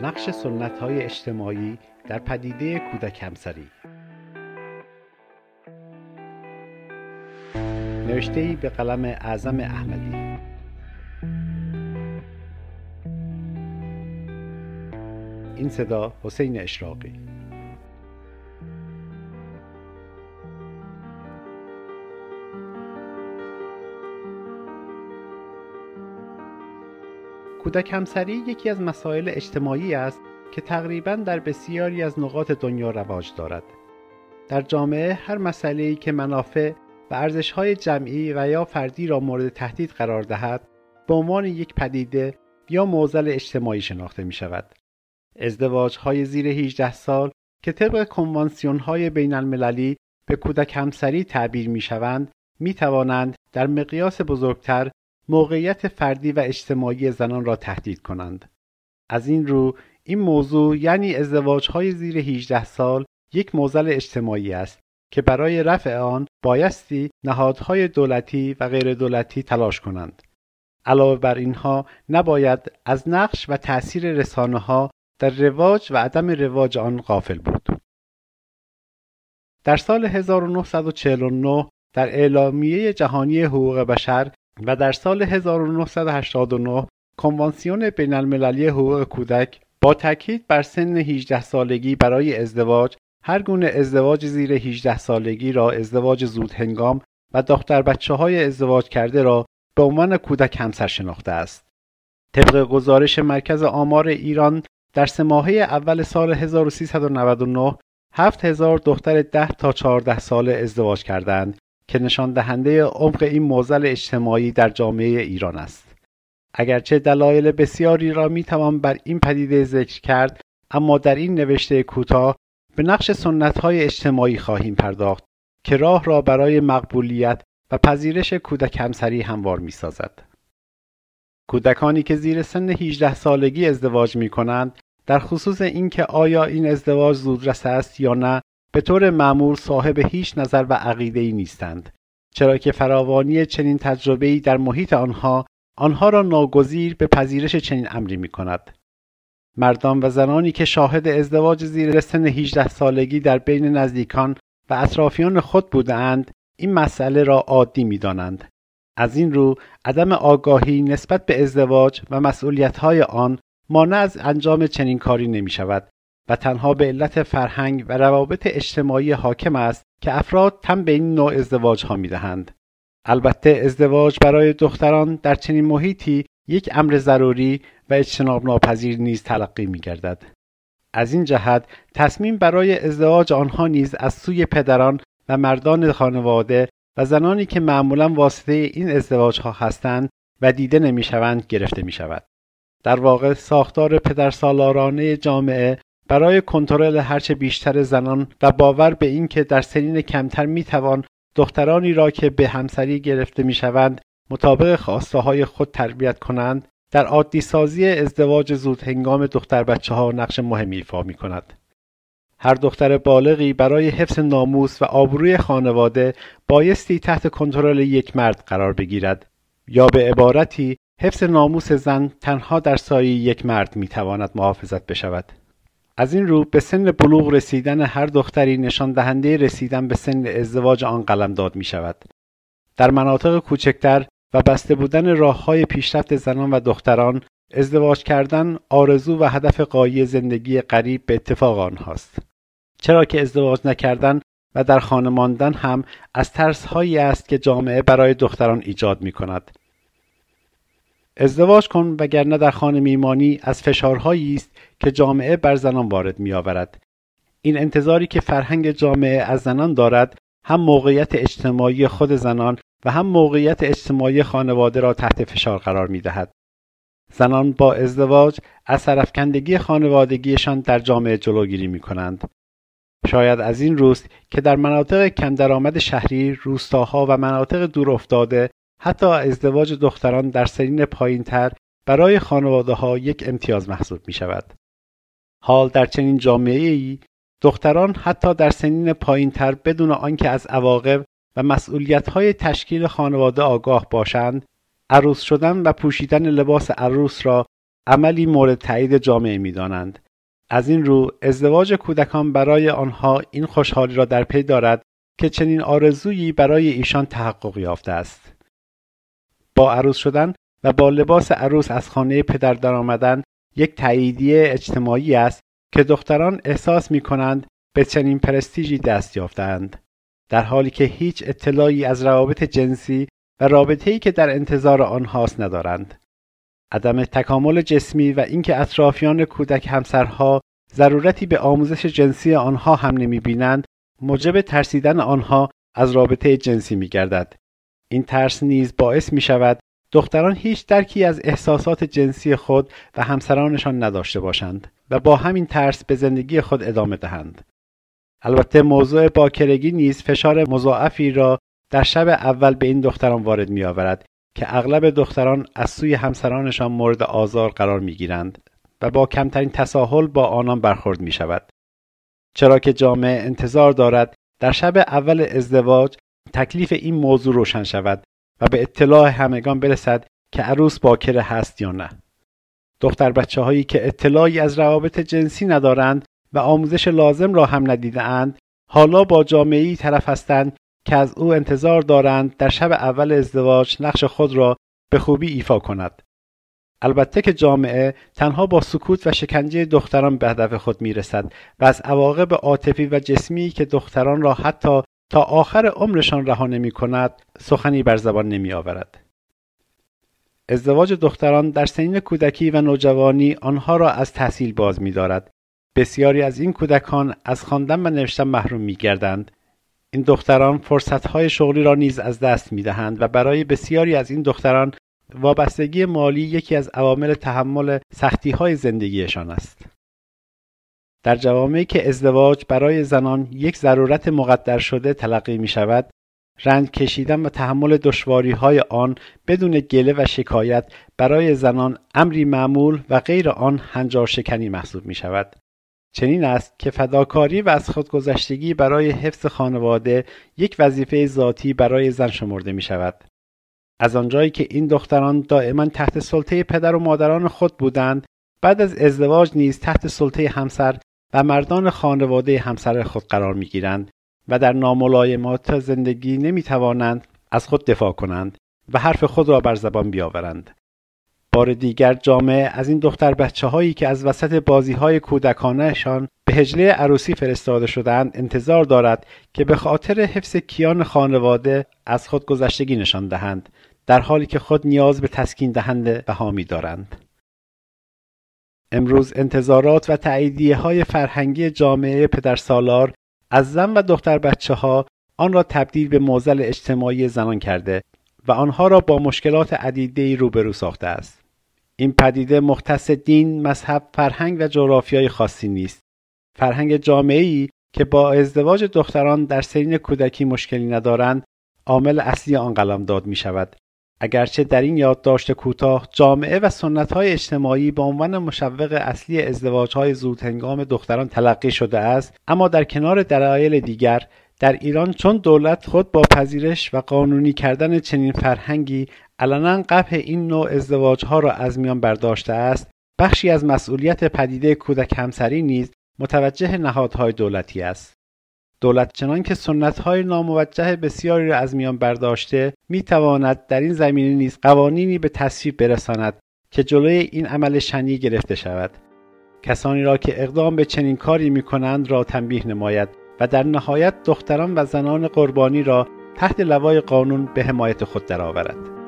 نقش سنت های اجتماعی در پدیده کودک همسری. نوشته ای به قلم اعظم احمدی. این صدا حسین اشراقی. کودک همسری یکی از مسائل اجتماعی است که تقریبا در بسیاری از نقاط دنیا رواج دارد. در جامعه هر مسئله‌ای که منافع و ارزش‌های جمعی و یا فردی را مورد تهدید قرار دهد به عنوان یک پدیده یا معضل اجتماعی شناخته می شود. ازدواج های زیر 18 سال که طبق کنوانسیون های به کودک همسری تعبیر می شوند می توانند در مقیاس بزرگتر موقعیت فردی و اجتماعی زنان را تهدید کنند. از این رو این موضوع یعنی ازدواج های زیر 18 سال یک موزل اجتماعی است که برای رفع آن بایستی نهادهای دولتی و غیر دولتی تلاش کنند. علاوه بر اینها نباید از نقش و تأثیر رسانه ها در رواج و عدم رواج آن غافل بود. در سال 1949 در اعلامیه جهانی حقوق بشر و در سال 1989 کنوانسیون بین المللی حقوق کودک با تاکید بر سن 18 سالگی برای ازدواج هر گونه ازدواج زیر 18 سالگی را ازدواج زود هنگام و دختر بچه های ازدواج کرده را به عنوان کودک همسر شناخته است. طبق گزارش مرکز آمار ایران در سه ماهه اول سال 1399 7000 دختر 10 تا 14 ساله ازدواج کردند که نشان دهنده عمق این موزل اجتماعی در جامعه ایران است. اگرچه دلایل بسیاری را می توان بر این پدیده ذکر کرد اما در این نوشته کوتاه به نقش سنت های اجتماعی خواهیم پرداخت که راه را برای مقبولیت و پذیرش کودک همسری هموار می سازد. کودکانی که زیر سن 18 سالگی ازدواج می کنند در خصوص اینکه آیا این ازدواج زودرس است یا نه به طور معمول صاحب هیچ نظر و عقیده ای نیستند چرا که فراوانی چنین تجربه در محیط آنها آنها را ناگزیر به پذیرش چنین امری می کند. مردان و زنانی که شاهد ازدواج زیر سن 18 سالگی در بین نزدیکان و اطرافیان خود بودند این مسئله را عادی می دانند. از این رو عدم آگاهی نسبت به ازدواج و مسئولیت‌های آن مانع از انجام چنین کاری نمی شود و تنها به علت فرهنگ و روابط اجتماعی حاکم است که افراد تم به این نوع ازدواج ها می دهند. البته ازدواج برای دختران در چنین محیطی یک امر ضروری و اجتناب ناپذیر نیز تلقی می گردد. از این جهت تصمیم برای ازدواج آنها نیز از سوی پدران و مردان خانواده و زنانی که معمولا واسطه این ازدواج ها هستند و دیده نمی شوند گرفته می شود. در واقع ساختار پدرسالارانه جامعه برای کنترل هرچه بیشتر زنان و باور به اینکه در سنین کمتر می‌توان دخترانی را که به همسری گرفته می‌شوند مطابق خواسته های خود تربیت کنند در عادی سازی ازدواج زود هنگام دختر بچه ها نقش مهمی ایفا می کند. هر دختر بالغی برای حفظ ناموس و آبروی خانواده بایستی تحت کنترل یک مرد قرار بگیرد یا به عبارتی حفظ ناموس زن تنها در سایه یک مرد می تواند محافظت بشود. از این رو به سن بلوغ رسیدن هر دختری نشان دهنده رسیدن به سن ازدواج آن قلمداد می شود. در مناطق کوچکتر و بسته بودن راه های پیشرفت زنان و دختران ازدواج کردن آرزو و هدف قایی زندگی قریب به اتفاق آنهاست. چرا که ازدواج نکردن و در خانه ماندن هم از ترس هایی است که جامعه برای دختران ایجاد می کند. ازدواج کن وگرنه در خانه میمانی از فشارهایی است که جامعه بر زنان وارد می آورد. این انتظاری که فرهنگ جامعه از زنان دارد هم موقعیت اجتماعی خود زنان و هم موقعیت اجتماعی خانواده را تحت فشار قرار می دهد. زنان با ازدواج از سرفکندگی خانوادگیشان در جامعه جلوگیری می کنند. شاید از این روست که در مناطق کم درآمد شهری، روستاها و مناطق دور افتاده حتی ازدواج دختران در سنین پایینتر برای خانواده ها یک امتیاز محسوب می شود. حال در چنین جامعه ای دختران حتی در سنین پایینتر بدون آنکه از عواقب و مسئولیت های تشکیل خانواده آگاه باشند عروس شدن و پوشیدن لباس عروس را عملی مورد تایید جامعه می‌دانند از این رو ازدواج کودکان برای آنها این خوشحالی را در پی دارد که چنین آرزویی برای ایشان تحقق یافته است با عروس شدن و با لباس عروس از خانه پدر درآمدن یک تاییدیه اجتماعی است که دختران احساس می کنند به چنین پرستیژی دست یافتند در حالی که هیچ اطلاعی از روابط جنسی و رابطه‌ای که در انتظار آنهاست ندارند عدم تکامل جسمی و اینکه اطرافیان کودک همسرها ضرورتی به آموزش جنسی آنها هم نمی بینند موجب ترسیدن آنها از رابطه جنسی می گردد. این ترس نیز باعث می شود دختران هیچ درکی از احساسات جنسی خود و همسرانشان نداشته باشند و با همین ترس به زندگی خود ادامه دهند. البته موضوع باکرگی نیز فشار مضاعفی را در شب اول به این دختران وارد می آورد که اغلب دختران از سوی همسرانشان مورد آزار قرار می گیرند و با کمترین تساهل با آنان برخورد می شود. چرا که جامعه انتظار دارد در شب اول ازدواج تکلیف این موضوع روشن شود و به اطلاع همگان برسد که عروس باکره هست یا نه. دختر بچه هایی که اطلاعی از روابط جنسی ندارند و آموزش لازم را هم ندیده اند حالا با جامعه طرف هستند که از او انتظار دارند در شب اول ازدواج نقش خود را به خوبی ایفا کند. البته که جامعه تنها با سکوت و شکنجه دختران به هدف خود می‌رسد و از عواقب عاطفی و جسمی که دختران را حتی تا آخر عمرشان رها نمی کند سخنی بر زبان نمی آورد. ازدواج دختران در سنین کودکی و نوجوانی آنها را از تحصیل باز می دارد. بسیاری از این کودکان از خواندن و نوشتن محروم می گردند. این دختران فرصتهای شغلی را نیز از دست می دهند و برای بسیاری از این دختران وابستگی مالی یکی از عوامل تحمل سختی های زندگیشان است. در جوامعی که ازدواج برای زنان یک ضرورت مقدر شده تلقی می شود، رنج کشیدن و تحمل دشواری های آن بدون گله و شکایت برای زنان امری معمول و غیر آن هنجار شکنی محسوب می شود. چنین است که فداکاری و از خودگذشتگی برای حفظ خانواده یک وظیفه ذاتی برای زن شمرده می شود. از آنجایی که این دختران دائما تحت سلطه پدر و مادران خود بودند بعد از ازدواج نیز تحت سلطه همسر و مردان خانواده همسر خود قرار می گیرند و در ناملایمات زندگی نمی توانند از خود دفاع کنند و حرف خود را بر زبان بیاورند. بار دیگر جامعه از این دختر بچه هایی که از وسط بازی های کودکانهشان به هجله عروسی فرستاده شدند انتظار دارد که به خاطر حفظ کیان خانواده از خود گذشتگی نشان دهند در حالی که خود نیاز به تسکین دهنده و حامی دارند. امروز انتظارات و تعییدیه های فرهنگی جامعه پدرسالار از زن و دختر بچه ها آن را تبدیل به موزل اجتماعی زنان کرده و آنها را با مشکلات عدیده روبرو ساخته است. این پدیده مختص دین، مذهب، فرهنگ و جغرافیای خاصی نیست. فرهنگ جامعه‌ای که با ازدواج دختران در سنین کودکی مشکلی ندارند، عامل اصلی آن قلمداد می شود اگرچه در این یادداشت کوتاه جامعه و های اجتماعی به عنوان مشوق اصلی ازدواجهای زودهنگام دختران تلقی شده است اما در کنار دلایل دیگر در ایران چون دولت خود با پذیرش و قانونی کردن چنین فرهنگی علنا قبح این نوع ازدواجها را از میان برداشته است بخشی از مسئولیت پدیده کودک همسری نیز متوجه نهادهای دولتی است. دولت چنان که سنت های ناموجه بسیاری را از میان برداشته می تواند در این زمینه نیز قوانینی به تصویب برساند که جلوی این عمل شنی گرفته شود. کسانی را که اقدام به چنین کاری می کنند را تنبیه نماید و در نهایت دختران و زنان قربانی را تحت لوای قانون به حمایت خود درآورد